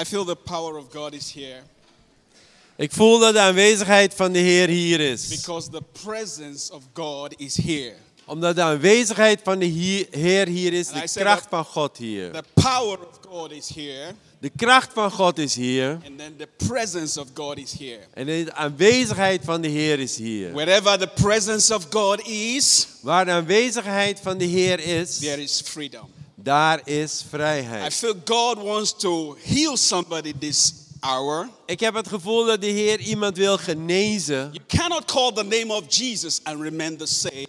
I feel the power of God is here Ik voel dat de aanwezigheid van de Heer hier is. because the presence of God is here. Omdat de aanwezigheid van de Heer hier is, de kracht van God hier. The power of God is here, De kracht van God is hier. and then the presence of God is here. En de aanwezigheid van de Heer is hier. Wherever the presence of God is, Waar de aanwezigheid van de Heer is, there is freedom. Daar is I vrijheid. feel God wants to heal somebody this hour. Ik heb het gevoel dat de Heer iemand wil genezen. You cannot call the name of Jesus and remain the same,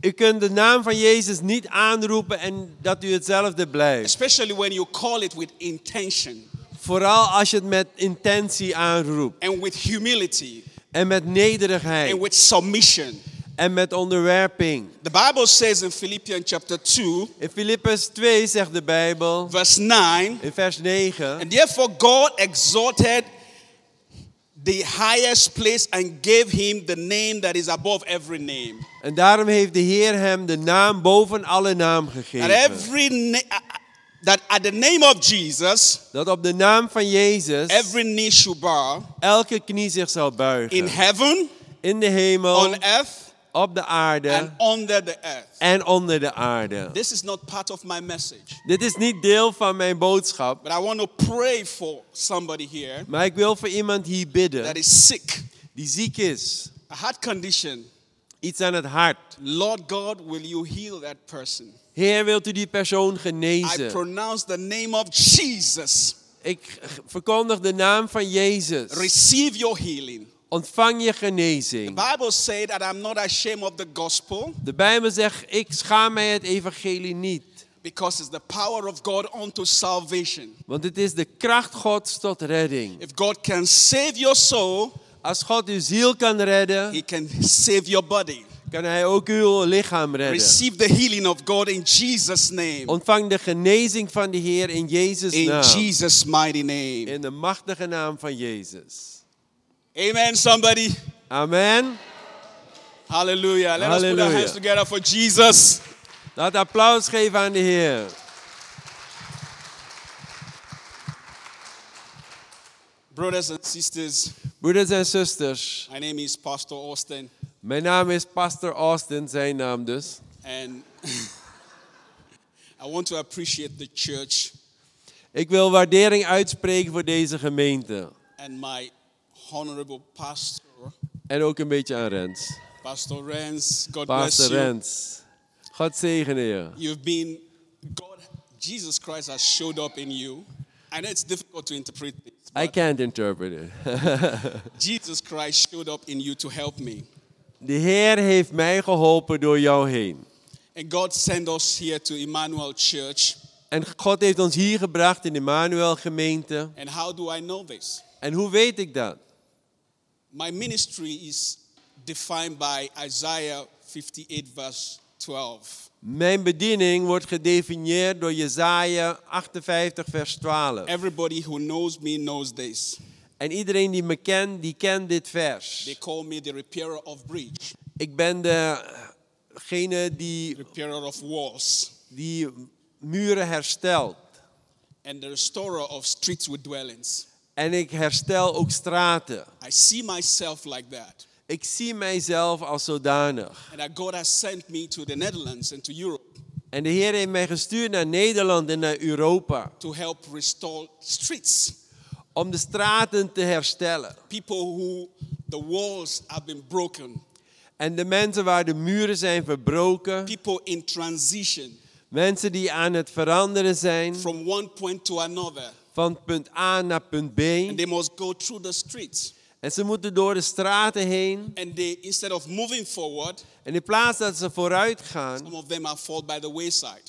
U kunt de naam van Jezus niet aanroepen en dat u hetzelfde blijft. especially when you call it with intention Vooral als je het met intentie aanroept. and with humility En met nederigheid. and with submission. En met onderwerping. The Bible says in Philippians chapter 2, In Filippus 2 zegt de Bijbel, verse 9, in vers 9. and therefore God exalted the highest place and gave him the name that is above every name. En daarom heeft de Heer hem de naam boven alle naam That gegeven. every na- uh, that at the name of Jesus, Dat op de naam van Jezus every knee should bow elke knie zich zal in buigen. heaven, In de hemel, on earth, op de aarde and under the earth. en onder de aarde. This is not part of my message, Dit is niet deel van mijn boodschap. but I want to pray for somebody here Maar ik wil voor iemand hier bidden that is sick, die ziek is. a heart condition. Iets aan het hart. Lord God, will you heal that person? Heer, wilt u die persoon I genezen? pronounce the name of Jesus. Ik verkondig de naam van Jezus. Receive your healing. Ontvang je The genezing. Bible said that I'm not ashamed of the gospel De Bijbel zegt, ik schaam mij het evangelie niet. because it's the power of God unto salvation. Want het is de kracht Gods tot redding. If God can save your soul, Als God uw ziel kan redden, He can save your body. kan Hij ook uw lichaam redden. Receive the healing of God in Jesus' name. Ontvang de genezing van de Heer in Jezus' In naam. Jesus' mighty name. In de machtige naam van Jezus. Amen, somebody. Amen. Hallelujah. Let us put our hands together for Jesus. Laat applaus geven aan de Heer. Brothers and sisters, Broeders en zusters, my name is Pastor Austin, mijn naam is Pastor Austin, zijn naam dus. and I want to appreciate the church Ik wil waardering uitspreken voor deze gemeente. and my honorable pastor, En ook een beetje aan Rens. Pastor Rens. God Pastor bless you. Rens. God zegene je. You've been, God, Jesus Christ has showed up in you. I know it's difficult to interpret this, I can't interpret it. Jesus Christ showed up in you to help me. De Heer heeft mij geholpen door jou heen. And God sent us here to Emmanuel Church. En God heeft ons hier gebracht in de Manuel gemeente. And how do I know this? En hoe weet ik dat? My ministry is defined by Isaiah 58, verse 12. Mijn bediening wordt gedefinieerd door Jesaja 58 vers 12. Everybody who knows me knows this. En iedereen die me kent, die kent dit vers. They call me the repairer of bridge, Ik ben degene die, repairer of walls, die muren herstelt. and the restorer of streets with dwellings. En ik herstel ook straten. I see myself like that. Ik zie mijzelf als zodanig. And that God has sent me to the Netherlands and to Europe En de Heer heeft mij gestuurd naar Nederland en naar Europa. to help restore streets. Om de straten te herstellen. People who the walls have been broken. En de mensen waar de muren zijn verbroken. People in transition Mensen die aan het veranderen zijn. from one point to another. Van punt A naar punt B. And they must go through the streets. En ze moeten door de straten heen. And they, instead of moving forward, En in plaats dat ze vooruit gaan, some of them have fallen by the wayside.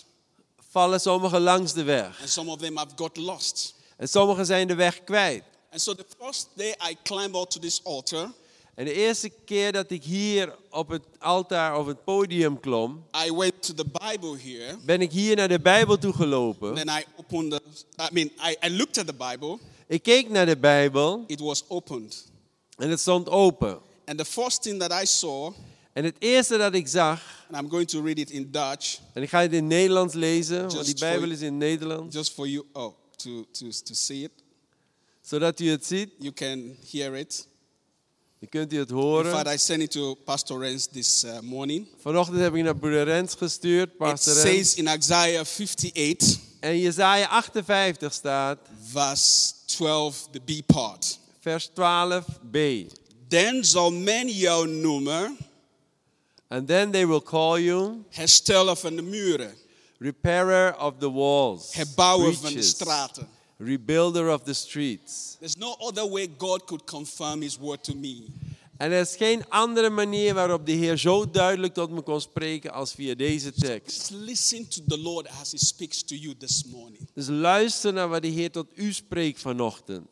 vallen sommigen langs de weg. And some of them have got lost. En sommigen zijn de weg kwijt. And so the first day I climbed out to this altar, En de eerste keer dat ik hier op het altaar of het podium klom, I went to the Bible here. ben ik hier naar de Bijbel toe gelopen. Then I opened the, I mean, I, I looked at the Bible. Ik keek naar de Bijbel It was opened. en het stond open. And the first thing that I saw, En het eerste dat ik zag, and I'm going to read it in Dutch, en ik ga het in Nederlands lezen, want die Bijbel is in het Nederlands. just for you oh, to, to, to see it. zodat u het ziet. You can hear it. Dan kunt u het In fact, horen. I sent it to Pastor Renz this uh, morning. Vanochtend heb ik naar broeder Rens gestuurd, It pastor says Rens. in Isaiah 58, En Jezaja 58 staat, verse 12, the B part. vers 12b. Dan zal men jou noemen And then they will call you hersteller van de muren, repairer of the walls, herbouwer van de straten. Rebuilder of the streets. There's no other way God could confirm his word to me. En er is geen andere manier waarop de Heer zo duidelijk tot me kon spreken als via deze tekst. Just listen to the Lord as he speaks to you this morning. Dus luister naar wat de Heer tot u spreekt vanochtend.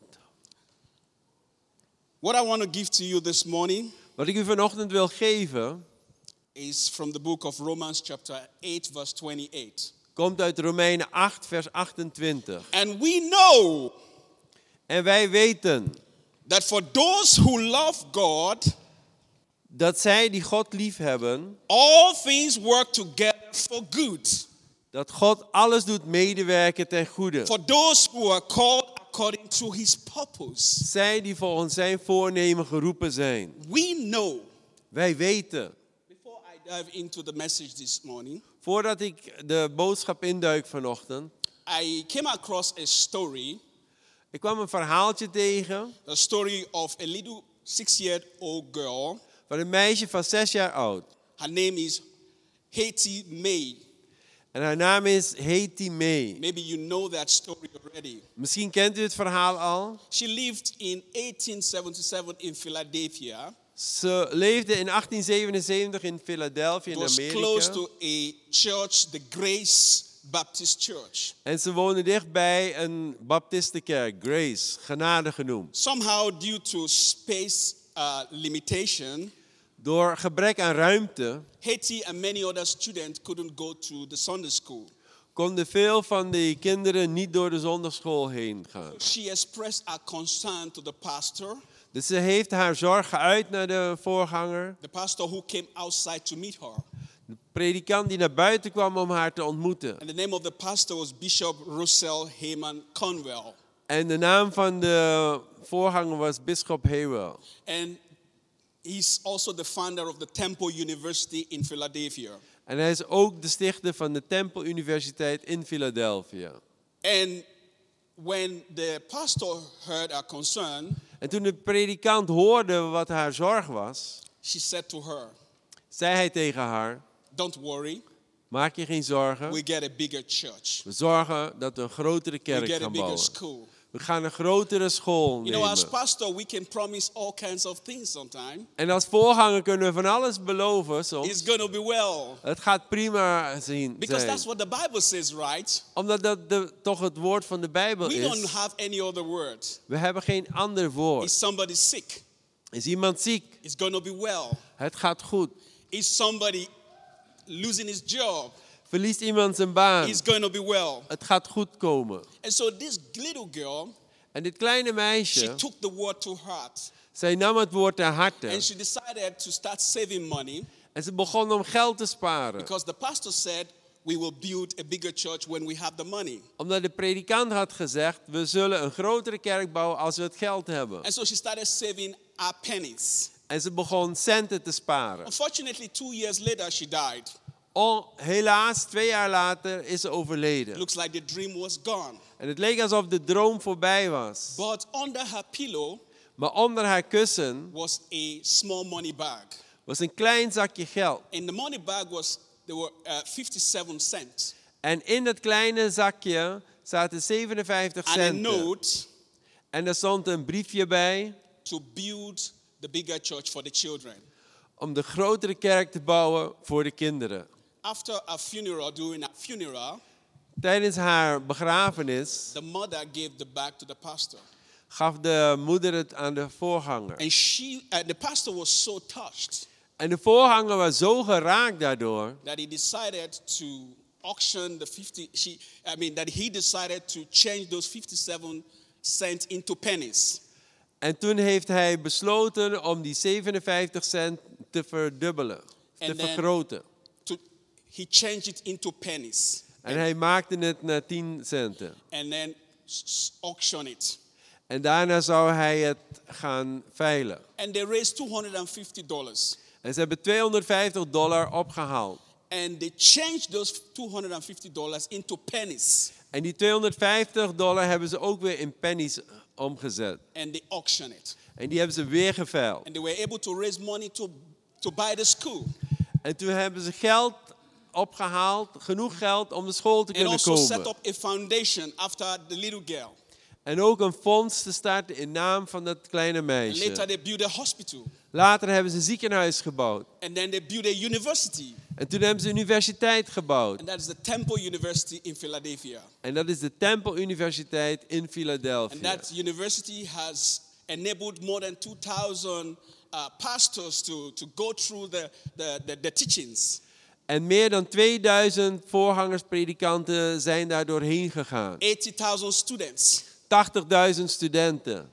What I want to give to you this morning Wat ik u vanochtend wil geven, is from the book of Romans, chapter 8, verse 28. Komt uit Romeinen 8, vers 28. And we know En wij weten that for those who love God, dat zij die God liefhebben, all things work together for good. dat God alles doet medewerken ten goede. For those who are called according to his purpose. Zij die volgens zijn voornemen geroepen zijn. We know. Wij weten. Dive into the message this morning, Voordat ik de boodschap induik vanochtend, I came across a story, ik kwam een verhaaltje tegen the story of a little six-year-old girl. van een meisje van zes jaar oud. Her name is Haiti May. En haar naam is Haiti May. Maybe you know that story already. Misschien kent u het verhaal al. She lived in 1877 in Philadelphia. Ze leefde in 1877 in Philadelphia It in was close Amerika. to a church, the Grace Baptist Church. En ze woonde dichtbij een baptistenkerk, Grace, genade genoemd. Somehow, due to space uh, limitation, Door gebrek aan ruimte Haiti and many other students couldn't go to the Sunday school. konden veel van die kinderen niet door de zondagschool heen gaan. She expressed her concern to the pastor, Dus ze heeft haar zorg geuit naar de voorganger. the pastor who came outside to meet her. De predikant die naar buiten kwam om haar te ontmoeten. And the name of the pastor was Bishop Russell Heyman Conwell. En de naam van de voorganger was Bisschop Haywell. And he's also the founder of the Temple University in Philadelphia. En hij is ook de stichter van de Temple Universiteit in Philadelphia. And when the pastor heard her concern, En toen de predikant hoorde wat haar zorg was, she said to her, zei hij tegen haar: Don't worry, Maak je geen zorgen. we get a bigger church. We zorgen dat we een grotere We kerk a gaan bigger bouwen. school. We gaan een grotere school You know, as nemen. pastor, we can promise all kinds of things sometimes. En als voorganger kunnen we van alles beloven It's soms. going to be well. Het gaat prima zien Because zijn. that's what the Bible says, right? Omdat dat de, toch het woord van de Bijbel We don't is. have any other word. We hebben geen ander woord. Is somebody sick? Is iemand ziek? It's going to be well. Het gaat goed. Is somebody losing his job? Verliest iemand zijn baan? It's going to be well. Het gaat goed komen. And so this little girl, En dit kleine she meisje, took the word to heart. zij nam het woord ter harte. And she decided to start saving money En ze begon om geld te sparen. because the pastor said, we will build a bigger church when we have the money. Omdat de predikant had gezegd, we zullen een grotere kerk bouwen als we het geld hebben. And so she started saving her pennies. En ze begon centen te sparen. Unfortunately, two years later, she died. Oh, helaas, twee jaar later is ze overleden. Looks like the dream was gone. En het leek alsof de droom voorbij was. But under her pillow Maar onder haar kussen was a small money bag. was een klein zakje geld. In the money bag was there were uh, 57 cents En in dat kleine zakje zaten 57 and a centen. note En er stond een briefje bij to build the bigger church for the children. om de grotere kerk te bouwen voor de kinderen. After a funeral, during a funeral, Tijdens haar begrafenis the mother gave the bag to the pastor. gaf de moeder het aan de voorganger. And she, uh, the pastor was so touched En de voorganger was zo geraakt daardoor that he decided to auction the 50, she, I mean, that he decided to change those 57 cents into pennies. En toen heeft hij besloten om die 57 cent te verdubbelen, te And then- vergroten. He changed it into pennies En hij maakte het naar 10 centen. and then auction it. En daarna zou hij het gaan veilen. And they raised $250. En ze hebben 250 dollar opgehaald. And they changed those $250 into pennies. En die 250 dollar hebben ze ook weer in pennies omgezet. And they auctioned it. En die hebben ze weer geveild. And they were able to raise money to, to buy the school. En toen hebben ze geld opgehaald, genoeg geld om de school te And kunnen also set komen. up a foundation after the little girl. En ook een fonds te starten in naam van dat kleine And later meisje. they built a hospital. Later hebben ze een ziekenhuis gebouwd. And then they built a university. En toen hebben ze een universiteit gebouwd. And that is the Temple University in Philadelphia. En dat is de Temple Universiteit in And Philadelphia. that university has enabled more than 2,000 uh, pastors to, to go through the, the, the, the teachings. En meer dan 2000 voorgangerspredikanten zijn daar doorheen gegaan. 80,000 students. 80.000 studenten.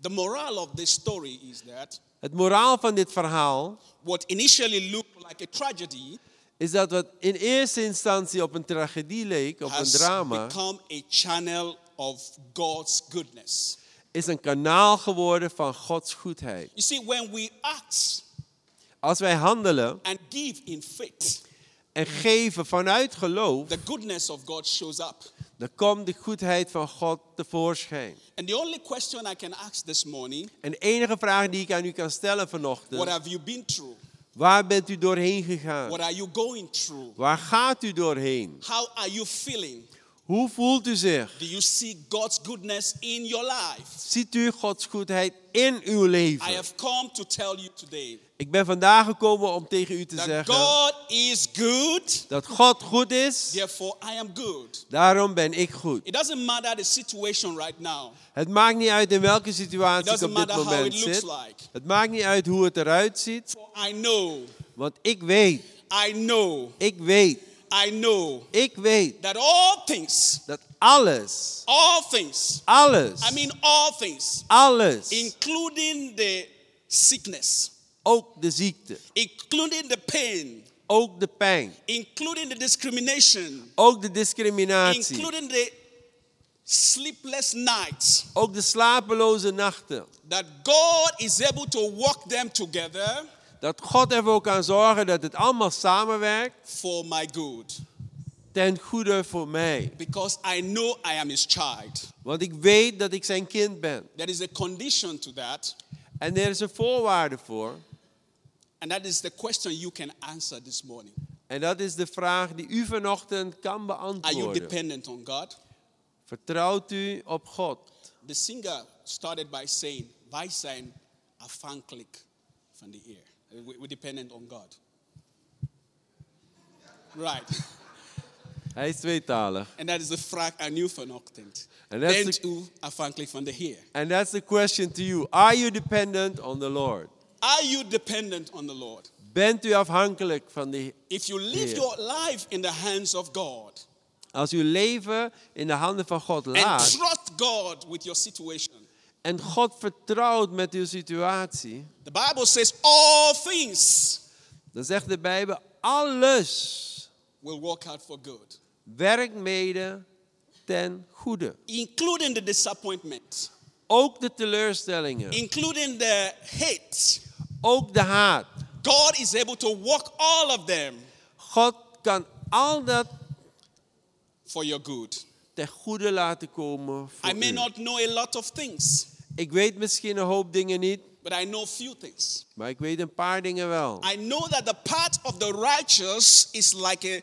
The moral of this story is that Het moraal van dit verhaal what initially looked like a tragedy is dat wat in eerste instantie op een tragedie leek, op een drama, become a channel of God's goodness. is een kanaal geworden van Gods goedheid. You see, when we act Als wij handelen and give in faith, en geven vanuit geloof, the goodness of God shows up. dan komt de goedheid van God tevoorschijn. And the only question I can ask this morning En de enige vraag die ik aan u kan stellen what vanochtend, have you been through? waar bent u doorheen gegaan? What are you going through? Waar gaat u doorheen? How are you feeling? Hoe voelt u zich? Do you see God's goodness in your life? Ziet u Gods goedheid in uw I leven? have come to tell you today Ik ben vandaag gekomen om tegen u te that zeggen God is good, dat God goed is, therefore I am good. daarom ben ik goed. It doesn't matter the situation right now. Het maakt niet uit in welke It situatie ik op dit moment zit. like. Het maakt niet uit hoe het eruit ziet, For I know, want ik weet, I know, ik weet, I know ik weet that all things, dat alles, all things, alles, I mean all things, alles, including the sickness, ook de ziekte, including the pain, ook de pijn, including the discrimination, ook de discriminatie, including the sleepless nights, ook de slapeloze nachten. that God is able to work them together Dat God ervoor kan zorgen dat het allemaal samenwerkt for my good. ten goede voor mij. Because I know I am his child. Want ik weet dat ik zijn kind ben. There is a condition to that, En er is een voorwaarde voor. And that is the question you can answer this morning. En dat is de vraag die u vanochtend kan Are you beantwoorden. dependent on God? Vertrouwt u op God? The singer started by saying, Wij zijn afhankelijk van de Heer. Uh, we- We're dependent on God. Right. Hij is tweetalig. En dat is de vraag aan u vanochtend. En dat is Bent u afhankelijk van de Heer? And that's the question to you. Are you dependent on the Lord? Are you dependent on the Lord? Bent u afhankelijk van de If you live Heer. your life in the hands of God Als uw leven in de handen van God and laat trust God with your situation, en God vertrouwt met uw situatie, the Bible says all things dan zegt de Bijbel alles will work out for good, werkt mede ten goede. including the disappointment, Ook de teleurstellingen, including the hate. Ook de haat. God is able to work all of them God kan al dat for your good. ten goede laten komen voor I may u. not know a lot of things, Ik weet misschien een hoop dingen niet, but I know few things. maar ik weet een paar dingen wel. I know that the path of the righteous is like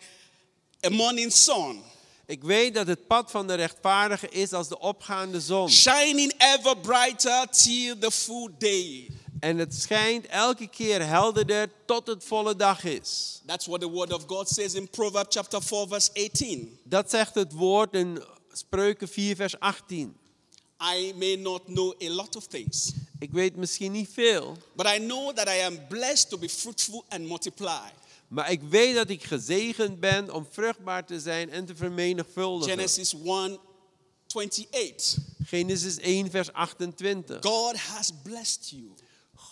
a, a morning sun, Ik weet dat het pad van de rechtvaardige is als de opgaande zon. shining ever brighter till the full day. En het schijnt elke keer helderder tot het volle dag is. That's what the word of God says in Proverbs chapter 4 verse 18. Dat zegt het woord in Spreuken 4 vers 18. I may not know a lot of things, Ik weet misschien niet veel, but I know that I am blessed to be fruitful and multiply. maar ik weet dat ik gezegend ben om vruchtbaar te zijn en te vermenigvuldigen. Genesis 1 28. Genesis 1 vers 28. God has blessed you.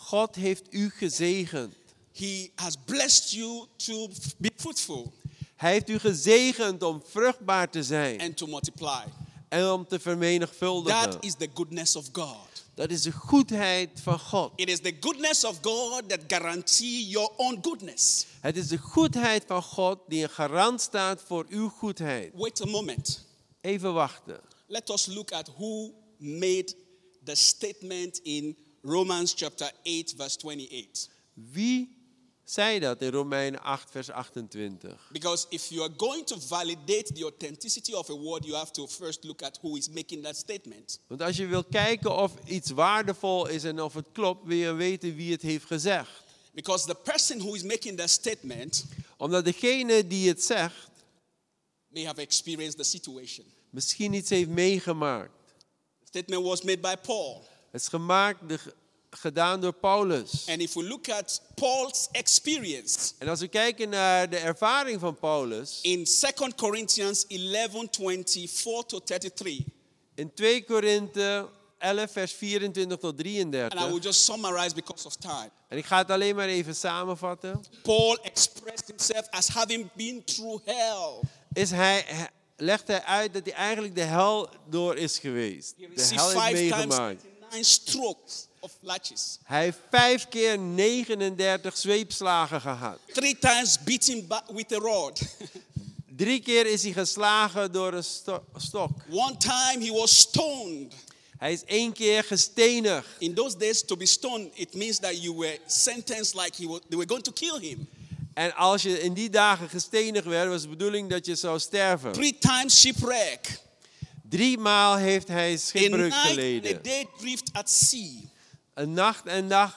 God heeft u gezegend. He has blessed you to be fruitful Hij heeft u gezegend om vruchtbaar te zijn and to multiply. en om te vermenigvuldigen. That is the goodness of God. Dat is de goedheid van God. It is the goodness of God that guarantee your own goodness. Het is de goedheid van God die een garant staat voor uw goedheid. Wait a moment. Even wachten. Let us look at who made the statement in Romans chapter 8 verse 28. Wie zei dat in Romeinen 8, vers 28? Because if you are going to validate the authenticity of a word, you have to first look at who is making that statement. Want als je wil kijken of iets waardevol is en of het klopt, wil je weten wie het heeft gezegd. Because the person who is making that statement Omdat degene die het zegt may have experienced the situation. misschien iets heeft meegemaakt. The statement was made by Paul. Het is gemaakt, de, gedaan door Paulus. And if we look at Paul's experience En als we kijken naar de ervaring van Paulus, in 2 Corinthians 11 24 to 33, in 2 Korinthe 11, vers 24 tot and I 33. will just summarize because of time. En ik ga het alleen maar even samenvatten. Paul expressed himself as having been through hell. Is hij, legt hij uit dat hij eigenlijk de hel door is geweest. De hel times meegemaakt. 99 strokes of latches. Hij heeft vijf keer 39 zweepslagen gehad. Three times beaten with a rod. Drie keer is hij geslagen door een sto- stok. One time he was stoned. Hij is één keer gestenigd. In those days, to be stoned, it means that you were sentenced like he was, they were going to kill him. En als je in die dagen gestenigd werd, was de bedoeling dat je zou sterven. Three times shipwreck. Drie maal heeft hij schipbreuk and a geleden. day drift at sea. Een nacht en dag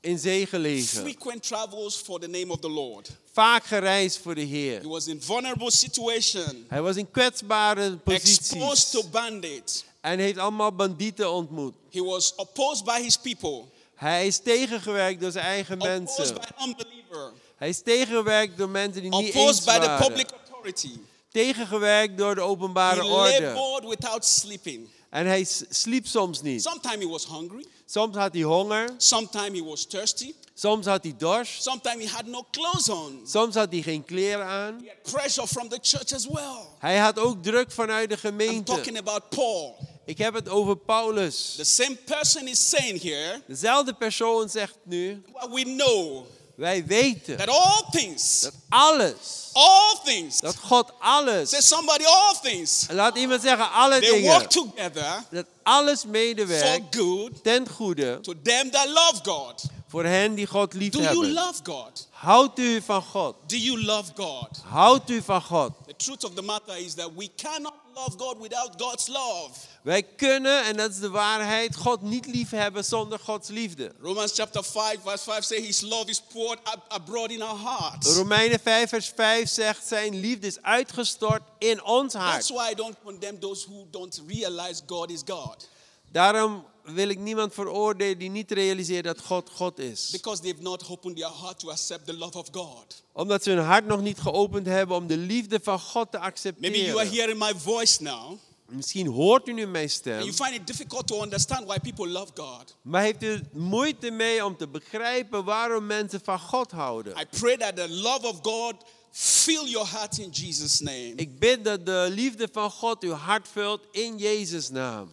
in zee gelegen. Frequent travels for the name of the Lord. Vaak gereisd voor de He Heer. was in vulnerable situation. Hij was in kwetsbare Exposed posities. to bandits. En heeft allemaal bandieten ontmoet. He was opposed by his people. Hij is tegengewerkt door zijn eigen Opposed mensen. by unbeliever. Hij is tegengewerkt door mensen die niet Opposed eens by the waren. public authority. Tegengewerkt door de He openbare orde. labored without sleeping. En hij sliep soms niet. Sometimes he was hungry. Soms had hij honger. Sometimes he was thirsty. Soms had hij dorst. Sometimes he had no clothes on. Soms had hij geen kleren aan. He had pressure from the church as well. Hij had ook druk vanuit de I'm gemeente. talking about Paul. Ik heb het over Paulus. The same person is saying here, Dezelfde persoon zegt nu, well, we know wij weten that all things, dat alles, all things, dat God say alles, somebody, all things, laat iemand zeggen alle they work dingen, together dat alles for medewerkt good ten goede to them that love God. Voor hen die God lief Do you love God? Houdt u van God. Do you love God? Houdt u van God. The truth of the matter is that we cannot love God without God's love. Wij kunnen, en dat is de waarheid, God niet lief hebben zonder Gods liefde. Romans chapter 5, verse 5 says his love is poured ab- abroad in our hearts. Romeinen 5 vers 5 zegt, zijn liefde is uitgestort in ons That's hart. why I don't condemn those who don't realize God is God. Daarom wil ik niemand veroordelen die niet realiseert dat God God is. Because they've not opened their heart to accept the love of God. Omdat ze hun hart nog niet geopend hebben om de liefde van God te Maybe you are accepteren. hearing my voice now, Misschien hoort u nu mijn stem, you find it difficult to understand why people love God. maar heeft u moeite mee om te begrijpen waarom mensen van God houden. I pray that the love of God fill your heart in Jesus' name. Ik bid dat de liefde van God uw hart vult in Jezus' naam.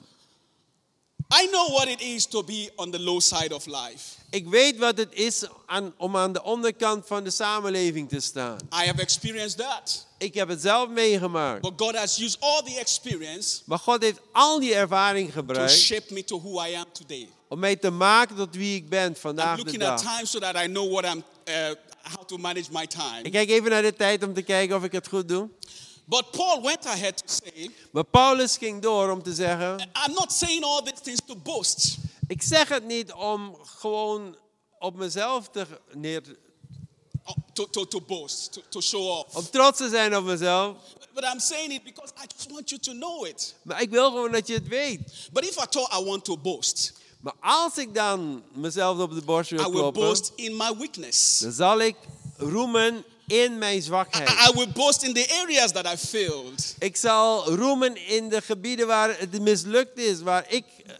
I know what it is to be on the low side of life. Ik weet wat het is aan- om aan de onderkant van de samenleving te staan. I have experienced that. Ik heb het zelf meegemaakt. But God has used all the experience Maar God heeft al die ervaring to gebruikt shape me to who I am today. om mij te maken tot wie ik ben I'm vandaag de looking at dag. time so that I know what I'm, uh, how to manage my time. Ik kijk even naar de tijd om te kijken of ik het goed doe. But Paul went ahead to say, Maar Paulus ging door om te zeggen: I'm not saying all these things to boast. Ik zeg het niet om gewoon op mezelf te neer, uh, To, to, to boast, to, to show off. om trots te zijn op mezelf. But I'm saying it because I just want you to know it. Maar ik wil gewoon dat je het weet. But if at all I want to boast, Maar als ik dan mezelf op de borst I wil will kloppen, boast in my weakness. dan zal ik roemen in mijn I, zwakheid. I will boast in the areas that I failed. Ik zal roemen in de gebieden waar het mislukt is, waar ik eh,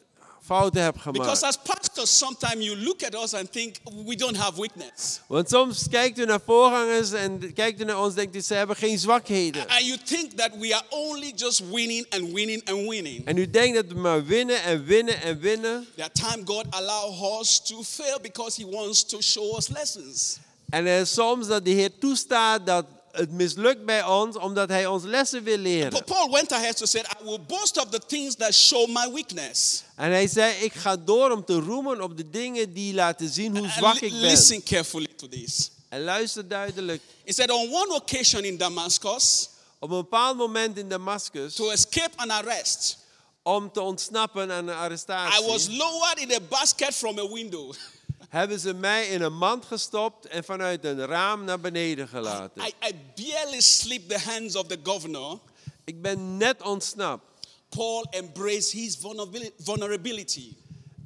fouten heb Because gemaakt. as pastors, sometimes you look at us and think we don't have weakness. Want soms kijkt u naar voorgangers en kijkt u naar ons en denkt u, ze hebben geen zwakheden. And you think that we are only just winning and winning and winning. En u denkt dat we maar winnen en winnen en winnen. There are times God allow us to fail because He wants to show us lessons. En er is soms dat de Heer toestaat dat het mislukt bij ons, omdat Hij ons lessen wil leren. Paul went ahead to say, I will boast of the things that show my weakness. En hij zei, ik ga door om te roemen op de dingen die laten zien hoe zwak ik ben. listen carefully to this. En luister duidelijk. He said, On one occasion in Damascus, Op een bepaald moment in Damascus, to escape an arrest, om te ontsnappen aan een I was arrestatie, lowered in a basket from a window. hebben ze mij in een mand gestopt en vanuit een raam naar beneden gelaten. I, I barely slipped the hands of the governor. Ik ben net ontsnapt. Paul embraced his vulnerabili- vulnerability.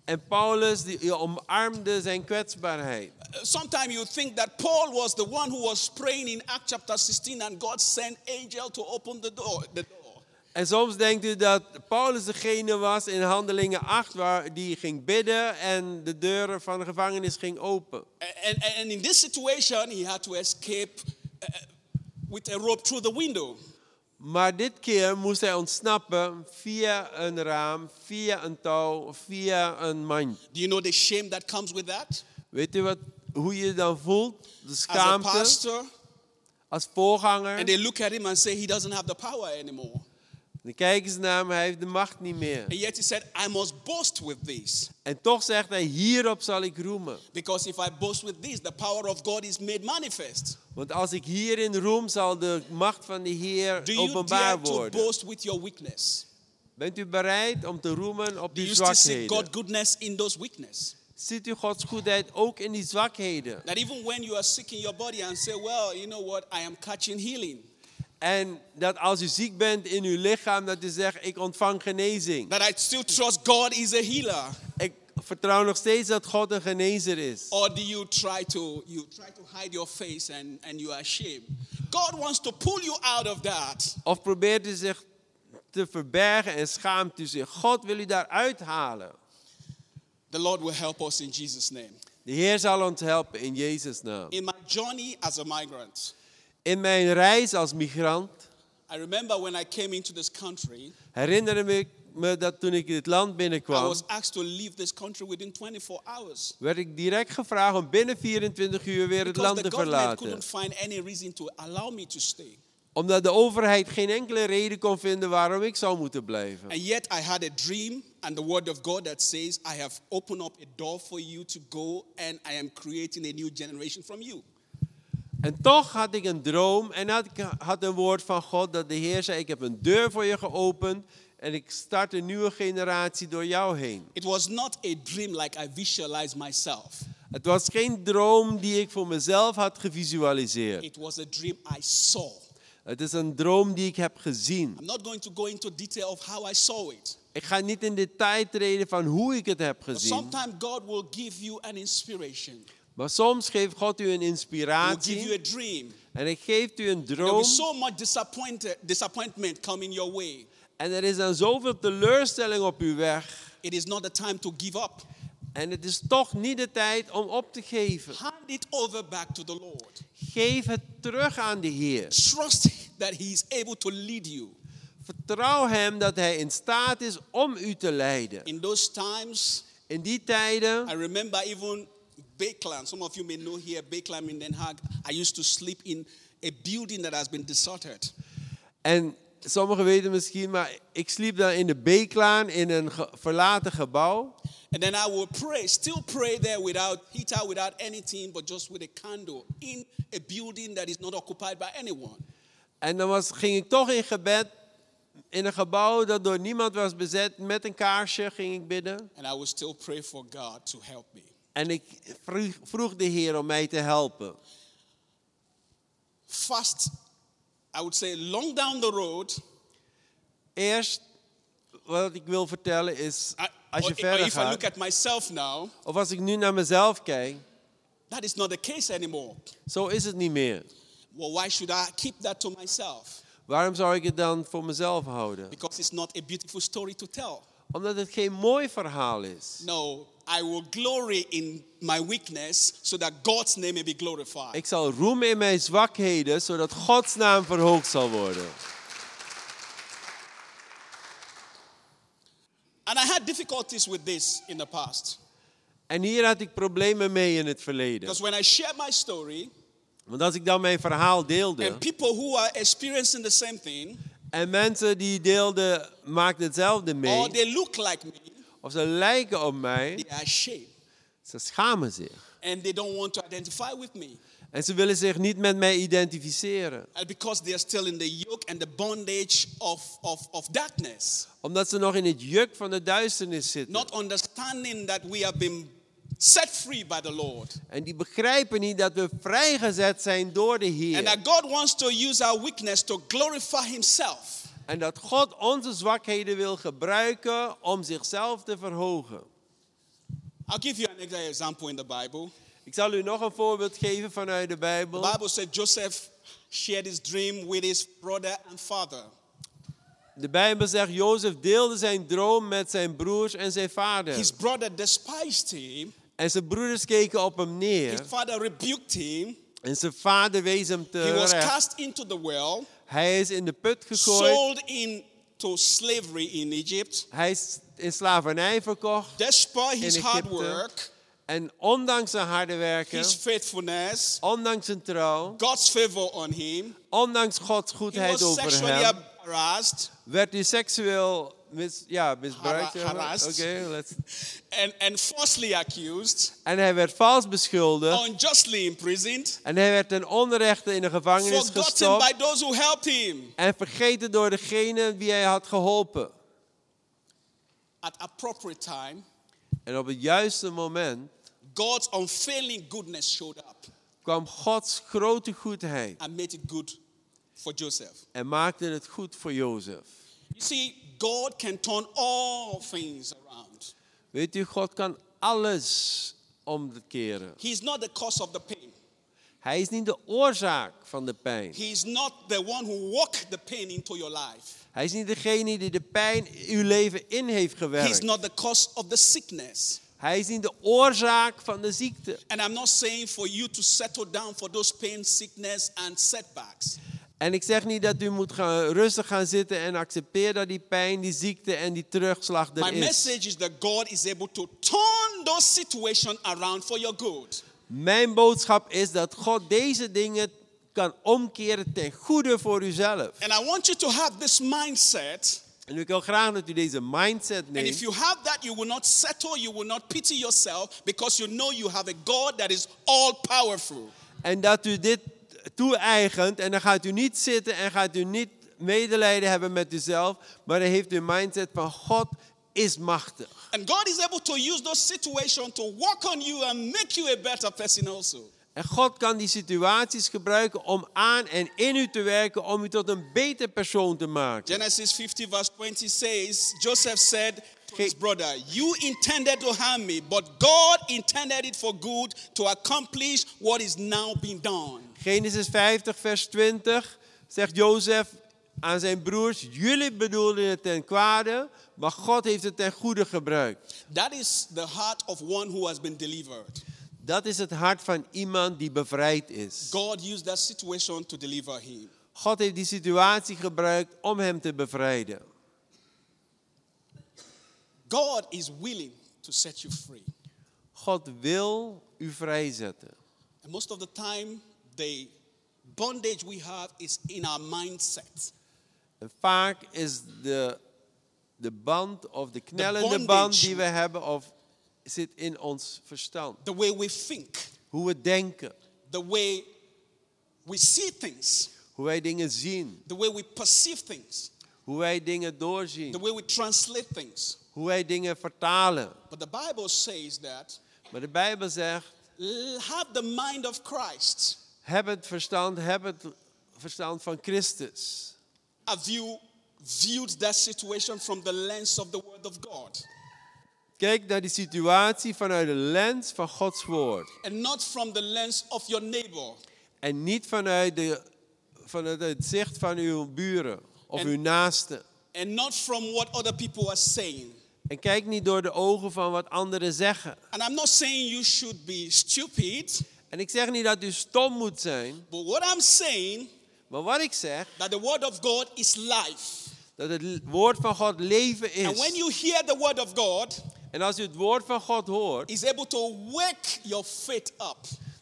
En Paulus die omarmde zijn kwetsbaarheid. Uh, Sometimes you think that Paul was the one who was praying in Acts chapter 16 and God sent angel to open the door. The door. En soms denkt u dat Paulus degene was in Handelingen 8 waar die ging bidden en de deuren van de gevangenis ging open. And in this situation, he had to escape uh, with a rope through the window. Maar dit keer moest hij ontsnappen via een raam, via een touw, via een mand. Do you know the shame that comes with that? Weet u wat, hoe je dan voelt? De As a schaamte pastor, als voorganger. and they look at him and say he doesn't have the power anymore. Dan kijken ze naar hem, hij heeft de macht niet meer. And yet he said, I must boast with this. En toch zegt hij, hierop zal ik roemen. Because if I boast with this, the power of God is made manifest. Want als ik hierin roem, zal de macht van de Heer Do you openbaar dare to worden. boast with your weakness? Bent u bereid om te roemen op Do die you still see zwakheden? God's goodness in those weakness? Ziet u Gods goedheid ook in die zwakheden? That even when you are sick in your body and say, well, you know what, I am catching healing. En dat als u ziek bent in uw lichaam, dat u zegt, ik ontvang genezing. That I still trust God is a healer. Ik vertrouw nog steeds dat God een genezer is. Or do you try to you try to hide your face and, and you are ashamed? God wants to pull you out of that. Of probeert u zich te verbergen en schaamt u zich. God wil u daaruit halen. The Lord will help us in Jesus' name. De Heer zal ons helpen in Jezus' naam. In my journey as a migrant, In mijn reis als migrant I remember when I came into this country, herinner ik me dat toen ik dit land I binnenkwam, was asked to leave this country within 24 hours. werd ik direct gevraagd om binnen 24 uur weer het land te verlaten. couldn't find any reason to allow me to stay. Omdat de overheid geen enkele reden kon vinden waarom ik zou moeten blijven. And yet I had a dream and the word of God that says, I have opened up a door for you to go and I am creating a new generation from you. En toch had ik een droom en had ik had een woord van God dat de Heer zei, ik heb een deur voor je geopend en ik start een nieuwe generatie door jou heen. It was not a dream like I visualized myself. Het was geen droom die ik voor mezelf had gevisualiseerd. It was a dream I saw. Het is een droom die ik heb gezien. I'm not going to go into detail of how I saw it. Ik ga niet in detail treden van hoe ik het heb But gezien. sometimes God will give you an inspiration. Maar soms geeft God u een will give you inspiratie a dream. en hij geeft u een droom. so much disappointment coming your way. En er is dan zoveel teleurstelling op uw weg. It is not the time to give up. En het is toch niet de tijd om op te geven. Hand it over back to the Lord. Geef het terug aan de Heer. Trust that He is able to lead you. Vertrouw Hem dat Hij in staat is om u te leiden. In those times, In die tijden, I remember even Bakeland. Some of you may know here Bakeland in Den Haag. I used to sleep in a building that has been deserted. en sommigen weten misschien, maar ik sliep dan in de Beeklaan in een ge- verlaten gebouw. And then I would pray, still pray there without heater, without anything, but just with a candle in a building that is not occupied by anyone. En dan was, ging ik toch in gebed in een gebouw dat door niemand was bezet. Met een kaarsje ging ik bidden. And I would still pray for God to help me. En ik vroeg, vroeg de Heer om mij te helpen. Fast, I would say, long down the road, Eerst, wat ik wil vertellen is, als je or- or verder if I look gaat, at myself now, of als ik nu naar mezelf kijk, that is not the case anymore. zo is het niet meer. Well, why should I keep that to myself? Waarom zou ik het dan voor mezelf houden? Because it's not a beautiful story to tell. Omdat het geen mooi verhaal is. No, I will glory in my weakness so that God's name may be glorified. Ik zal roemen in mijn zwakheden, zodat Gods naam verhoogd zal worden. And I had difficulties with this in the past. En hier had ik problemen mee in het verleden. Because when I share my story, Want als ik dan mijn verhaal deelde and people who are experiencing the same thing, en mensen die deelden maakten hetzelfde or mee, they look like me, of ze lijken op mij, they are ashamed. ze schamen zich. And they don't want to identify with me. En ze willen zich niet met mij identificeren. And because they are still in the yoke and the bondage of, of, of darkness, Omdat ze nog in het juk van de duisternis zitten. not understanding that we have been set free by the Lord. En die begrijpen niet dat we vrijgezet zijn door de And Heer. that God wants to use our weakness to glorify Himself. En dat God onze zwakheden wil gebruiken om zichzelf te verhogen. I'll give you an example in the Bible. Ik zal u nog een voorbeeld geven vanuit de The Bijbel. Bible said Joseph shared his dream with his brother and father. De Bijbel zegt, Jozef deelde zijn droom met zijn broers en zijn vader. His brother despised him. En zijn broeders keken op hem His neer. father rebuked him. En zijn vader wees hem He was cast into the well, Hij is in de put gegooid. sold into slavery in Egypt. Hij is in slavernij verkocht. Despite his In hard work, En ondanks zijn harde werken, his faithfulness, ondanks zijn trouw, God's favor on him, ondanks Gods he goedheid over hem, harassed werd hij seksueel mis, ja, misbruikt. Hara- harassed. Oké, let's- and, and falsely accused, En hij werd vals beschuldigd. unjustly imprisoned, En hij werd ten onrechte in de gevangenis forgotten gestopt. by those who helped him. En vergeten door degene wie hij had geholpen. At appropriate time, En op het juiste moment God's unfailing goodness showed up kwam Gods grote goedheid. and made it good for Joseph. En maakte het goed voor Jozef. You see, God can turn all things around. Weet u, God kan alles omkeren. He's not the cause of the pain. Hij is niet de oorzaak van de pijn. He's not the one who walked the pain into your life. Hij is niet degene die de pijn uw leven in heeft gewerkt. not the cause of the sickness. Hij is niet de oorzaak van de ziekte. And I'm not saying for you to settle down for those pain, sickness, and setbacks. En ik zeg niet dat u moet gaan, rustig gaan zitten en accepteer dat die pijn, die ziekte en die terugslag My er is. message is that God is able to turn those situations around for your good. Mijn boodschap is dat God deze dingen kan omkeren ten goede voor uzelf. And I want you to have this mindset. En ik wil graag dat u deze mindset And if neemt. you have that, you will not settle, you will not pity yourself because you know you have a God that is all powerful. En dat u dit toe-eigent. En dan gaat u niet zitten en gaat u niet medelijden hebben met uzelf. Maar dan heeft u een mindset van God is machtig. And God is able to use those situations to work on you and make you a better person also. En God kan die situaties gebruiken om aan en in u te werken. Om u tot een beter persoon te maken. Genesis 50, verse 20 says, Joseph said to his brother, You intended to harm me, but God intended it for good to accomplish what is now being done. Genesis 50, vers 20 zegt Jozef aan zijn broers: Jullie bedoelden het ten kwade, maar God heeft het ten goede gebruikt. That is the heart of one who has been delivered. Dat is het hart van iemand die bevrijd is. God used that situation to deliver him. God heeft die situatie gebruikt om hem te bevrijden. God is willing to set you free. God wil u vrijzetten. And most of the time, the bondage we have is in our mindset. En vaak is de, de band of de knellende bondage. band die we hebben of zit in ons verstand. The way we think, Hoe we denken, the way we see things, hoe wij dingen zien, the way we perceive things, hoe wij dingen doorzien, the way we translate things. hoe wij dingen vertalen. But the Bible says that Maar de Bijbel zegt, have the mind of Christ. Heb het verstand, heb het verstand van Christus. Have you viewed that situation from the lens of the Word of God Kijk naar die situatie vanuit de lens van Gods woord. and not from the lens of your neighbor? En niet vanuit, de, vanuit het zicht van uw buren of En- uw naasten. And not from what other people are saying. En kijk niet door de ogen van wat anderen zeggen. And I'm not saying you should be stupid, En ik zeg niet dat u stom moet zijn, but what I'm saying maar wat ik zeg, that the word of God is life. dat het woord van God leven And when is. you hear the word of God, En als u het woord van God hoort, is able to wake your faith up.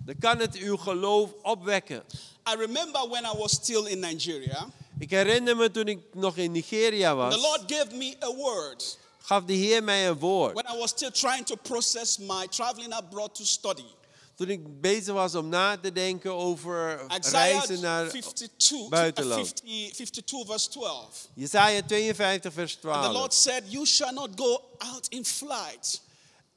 dan kan het uw geloof opwekken. I remember when I was still in Nigeria, Ik herinner me toen ik nog in Nigeria the was, Lord gave me a word gaf de Heer mij een woord. when I was still trying to process my traveling abroad to study. Toen ik bezig was om na te denken over reizen naar 52, uh, buitenland. 50, 52 verse 12. Jesaja 52 vers And the Lord 12. said, You shall not go out in flight.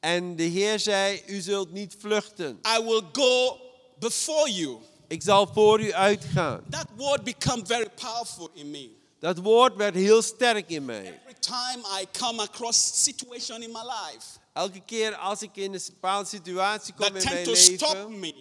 En de Heer zei, u zult niet vluchten. I will go before you. Ik zal voor u uitgaan. That word become very powerful in me. Dat woord werd heel sterk in mij. Every time I come across situation in my life Elke keer als ik in een bepaalde situatie kom that in mijn leven, me,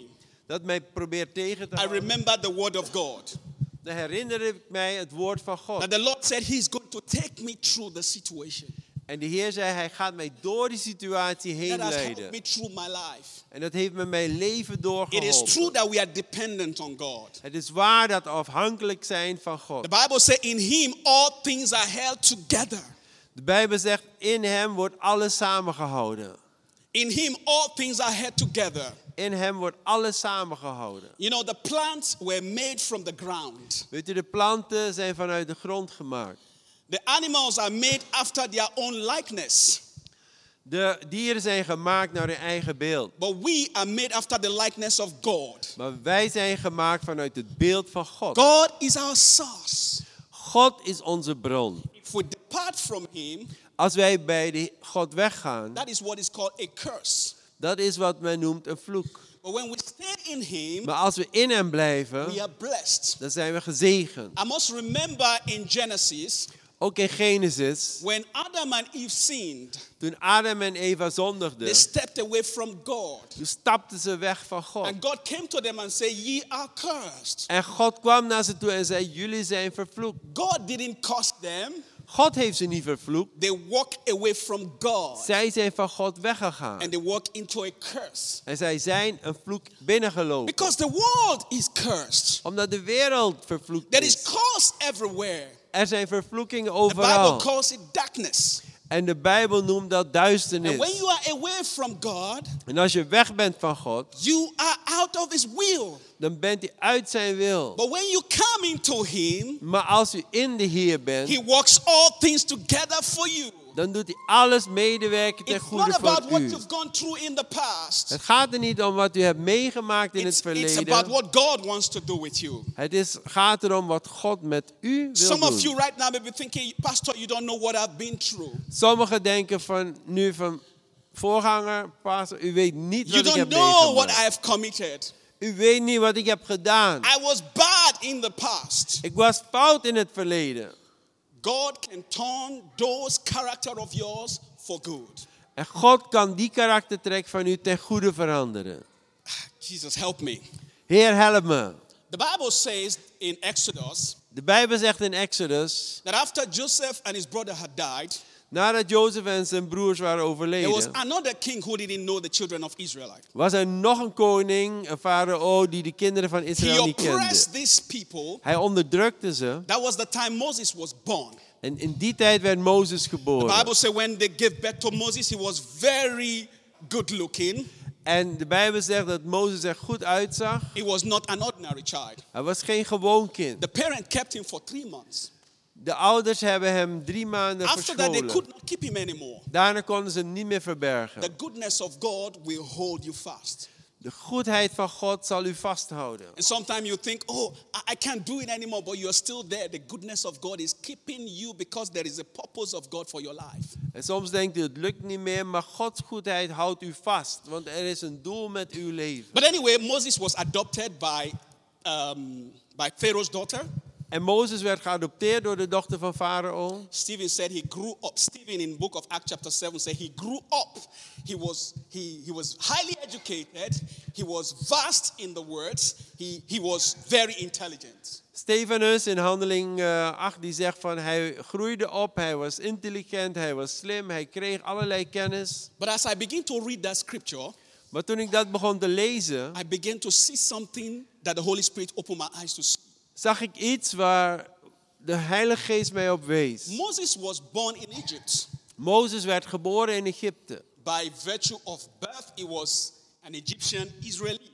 dat mij probeert tegen te I houden, remember the word of God. dan herinner ik mij het woord van That God. the Lord said He's going to take me through the situation. En de Heer zei, hij gaat mij door die situatie heen That leiden. me through my life. En dat heeft me mijn leven It is doorgeholpen. true that we are dependent on God. Het is waar dat we afhankelijk zijn van God. The Bible says, In Him all things are held together. De Bijbel zegt, in hem wordt alles samengehouden. In Him all things are held together. In hem wordt alles samengehouden. You know, the plants were made from the ground. Weet u, de planten zijn vanuit de grond gemaakt. The animals are made after their own likeness. De dieren zijn gemaakt naar hun eigen beeld. But we are made after the likeness of God. Maar wij zijn gemaakt vanuit het beeld van God. God is our source. God is onze bron. If we depart from Him, Als wij bij de God weggaan, that is what is called a curse. dat is wat men noemt een vloek. But when we stay in Him, Maar als we in hem we blijven, are blessed. dan zijn we gezegend. I must remember in Genesis, Ook in Genesis, when Adam and Eve sinned, toen Adam en Eva they zondigden, stepped away from God. toen stapten ze weg van God. And God came to them and said, Ye are cursed. En God kwam naar ze toe en zei, jullie zijn vervloekt. God didn't curse them, God heeft ze niet vervloekt. they walk away from God. Zij zijn van God weggegaan. And they walk into a curse. En zij zijn een vloek binnengelopen. Because the world is cursed. Omdat de wereld vervloekt There is is. curse everywhere. Er zijn vervloekingen The Bible overal. calls it darkness. En de Bijbel noemt dat And when duisternis. you are away from God, En als je weg bent van God, you are out of His will. dan bent u uit zijn wil. But when you come into Him, Maar als u in de Heer bent, He works all things together for you. Dan doet hij alles medewerken ten goede voor what u. Het gaat er niet om wat u hebt meegemaakt in het verleden. what God wants to do with you. Het is, gaat erom wat God met u wil doen. right now may be thinking, Pastor, you don't know what I've been through. Sommigen denken van nu van voorganger, pastor, u weet niet wat ik heb don't know what I meegemaakt. have committed. U weet niet wat ik heb gedaan. I was bad in the past. Ik was fout in het verleden. God can turn those character of yours for good. En God kan die karaktertrek van u ten goede veranderen. Jesus, help me. Heer, help me. The Bible says in Exodus De Bijbel zegt in Exodus, that after Joseph and his brother had died, nadat Jozef en zijn broers waren there was overleden, another king who didn't know the children of Israel. was er nog een koning, een farao, die de kinderen van Israël niet kende. these people. Hij onderdrukte ze. That was the time Moses was born. En in die tijd werd Mozes The geboren. Bible says when they gave birth to Moses, he was very good looking. En de Bijbel zegt dat Mozes er goed uitzag. He was not an ordinary child. Hij was geen gewoon kind. The parent kept him for three months. De ouders hebben hem drie maanden After that, they could verscholen. not keep him anymore. Daarna konden ze hem niet meer The verbergen. goodness of God will hold you fast. De goedheid van God zal u vasthouden. And sometimes you think, oh, I- I can't do it anymore, but you're still there. The goodness of God is keeping you because there is a purpose of God for your life. En soms denkt u het lukt niet meer, maar Gods goedheid houdt u vast. Want er is een doel met uw leven. But anyway, Moses was adopted by, um, by Pharaoh's daughter. En Mozes werd geadopteerd door de dochter van Farao. Stephen said he grew up. Stephen in book of Acts chapter 7 said he grew up. He was, he, he was highly educated. He was vast in the words. He, he was very intelligent. Stefanus in handeling eh, 8 die zegt van hij groeide op, hij was intelligent, hij was slim, hij kreeg allerlei kennis. But as I begin to read that scripture, Maar toen ik dat begon te lezen, I began to see something that the Holy Spirit opened my eyes to see. Zag ik iets waar de Heilige Geest mij op wees. Moses was born in Egypt. Mozes werd geboren in Egypte. By virtue of birth, he was an Egyptian Israeli.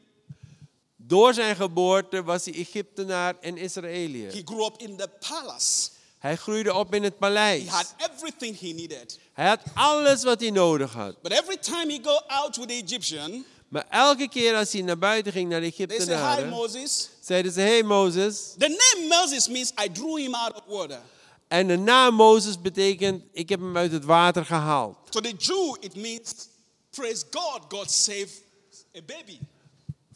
Door zijn geboorte was hij Egyptenaar en Israëliër. He grew up in the palace. Hij groeide op in het He paleis. had everything he needed. Hij had alles wat hij nodig had. But every time he go out with the Egyptian, Maar elke keer als hij naar buiten ging naar de they say, Hi, Moses. zeiden ze: Hey Mozes. The name Moses means I drew him out of water. En de naam Mozes betekent: Ik heb hem uit het water gehaald. To the Jew, it means, praise God, God saved a baby.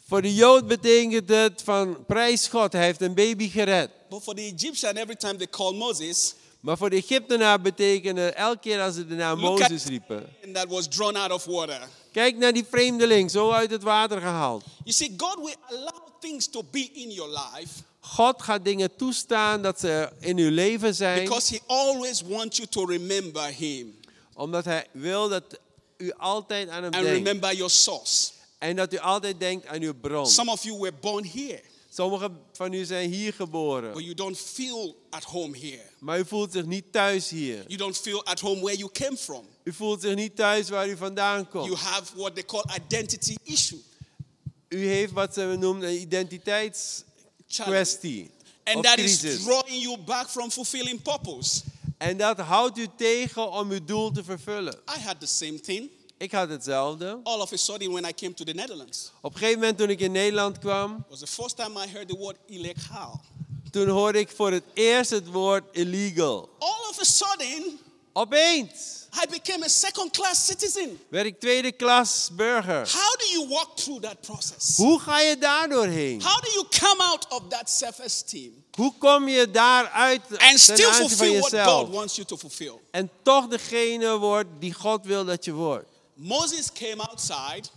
Voor de Jood betekent het van prijs God, hij heeft een baby gered. But for the Egyptian, every time they call Moses, Maar voor de Egyptenaar betekende elke keer als ze de naam Mozes riepen. and that was drawn out of water. Kijk naar die vreemdeling, zo uit het water gehaald. You see, God will allow things to be in your life God gaat dingen toestaan dat ze in uw leven zijn, because He always wants you to remember Him omdat hij wil dat u altijd aan hem and denkt. remember your source. En dat u altijd denkt aan uw bron. Some of you were born here, Sommigen van u zijn hier but geboren, you don't feel at home here. maar u voelt zich niet thuis hier. You don't feel at home where you came from. U voelt zich niet thuis waar u vandaan You komt. have what they call identity issue. U heeft wat ze noemen een identiteitskwestie. And that is crisis. drawing you back from fulfilling purpose. En dat houdt u tegen om uw doel te vervullen. I had the same thing. Ik had hetzelfde. All of a sudden, when I came to the Netherlands, Op een gegeven moment toen ik in Nederland kwam, was the first time I heard the word illegal. toen hoorde ik voor het eerst het woord illegal. All of a sudden, Opeens I became a second class citizen. werd ik tweede klas burger. How do you walk through that process? Hoe ga je daar doorheen? How do you come out of that self esteem Hoe kom je daaruit and still aanzien van fulfill what God jezelf? wants you to fulfill? En toch degene wordt die God wil dat je wordt. Moses came outside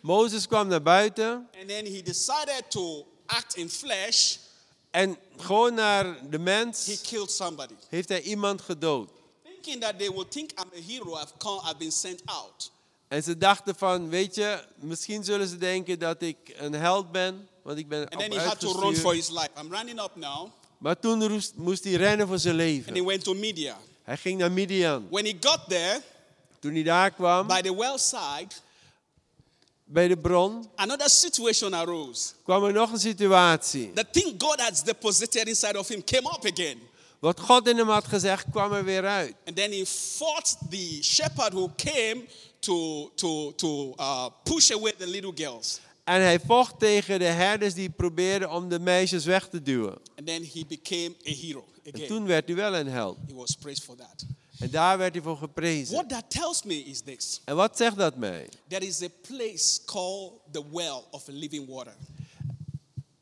Mozes kwam naar buiten and then he decided to act in flesh. en gewoon naar de He mens killed somebody. heeft hij iemand gedood. Thinking that they would think I'm a hero, I've come, I've been sent out. En ze dachten van, weet je, misschien zullen ze denken dat ik een held ben, want ik ben And then he had to run for his life. I'm running up now. Maar toen moest hij rennen voor zijn And he leven. went to Media. Hij ging naar Midian. When he got there, Toen hij daar kwam, by the well side, bij de bron, another situation arose. kwam er nog een situatie. The thing God has deposited inside of him came up again. Wat God in hem had gezegd, kwam er weer uit. And then he fought the shepherd who came to, to, to uh, push away the little girls. En hij vocht tegen de herders die probeerden om de meisjes weg te duwen. And then he became a hero En again. toen werd hij wel een held. He was praised for that. En daar werd hij voor geprezen. What that tells me is this En wat zegt dat mij? there is a place called the well of living water.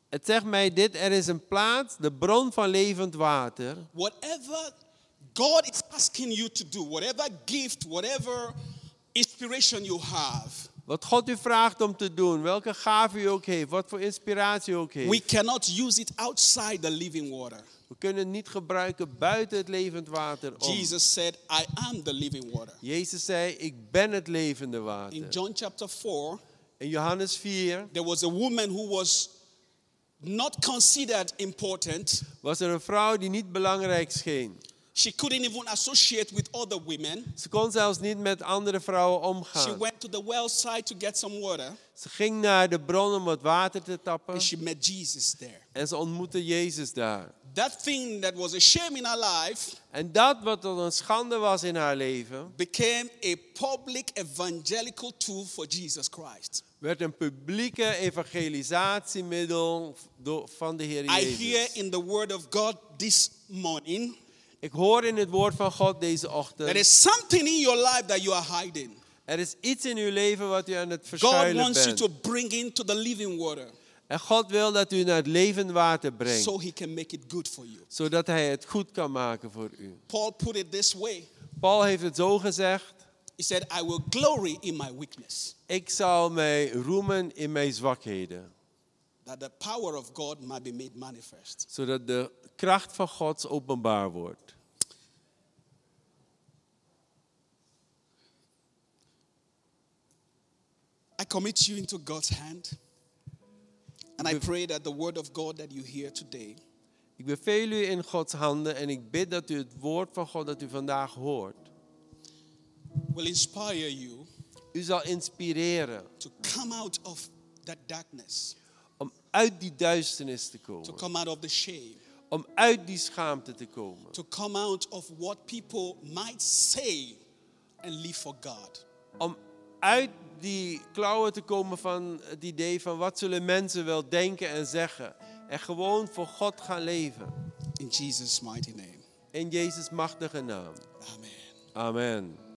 Het zegt mij dit, er is een plaats, de bron van levend water. Whatever God is asking you to do, whatever gift, whatever inspiration you have, Wat God u vraagt om te doen, welke gave u ook heeft, wat voor inspiratie u ook heeft. we cannot use it outside the living water. We kunnen het niet gebruiken buiten het levend water om. Jesus said, I am the living water. Jezus zei, ik ben het levende In water. John chapter 4, In Johannes 4 there was a woman who was not considered important. was er een vrouw die niet belangrijk scheen. She couldn't even associate with other women. Ze kon zelfs niet met andere vrouwen She omgaan. went to the well side to get some water, Ze ging naar de bron om wat water te tappen. and she met Jesus there. En ze ontmoette Jezus daar. That thing that was a shame in her life En dat wat een schande was in haar leven, became a public evangelical tool for Jesus Christ. werd een publieke evangelisatiemiddel van de Heer I hear Jezus. in the word of God this morning Ik hoor in het woord van God deze there ochtend. is something in your life that you are hiding. Er is iets in uw leven wat u aan het God verschuilen wants you bent. to bring into the living water. En God wil dat u naar het levend water brengt, so he can make it good for you. zodat hij het goed kan maken voor u. Paul put it this way Paul heeft het zo gezegd, He said, I will glory in my weakness, ik zal mij roemen in mijn zwakheden, that the power of God might be made manifest. zodat de kracht van God openbaar wordt. I commit you into God's hand. And I pray that the word of God that you hear today Ik beveel u in Gods handen en ik bid dat u het woord van God dat u vandaag hoort, will inspire you u zal inspireren to come out of that darkness, om uit die duisternis te to komen, come out of the shame, om uit die schaamte te komen, to come out of what people might say and live for God. om uit die klauwen te komen van het idee van wat zullen mensen wel denken en zeggen en gewoon voor God gaan leven. In Jesus' mighty name. In Jezus machtige naam. Amen. Amen.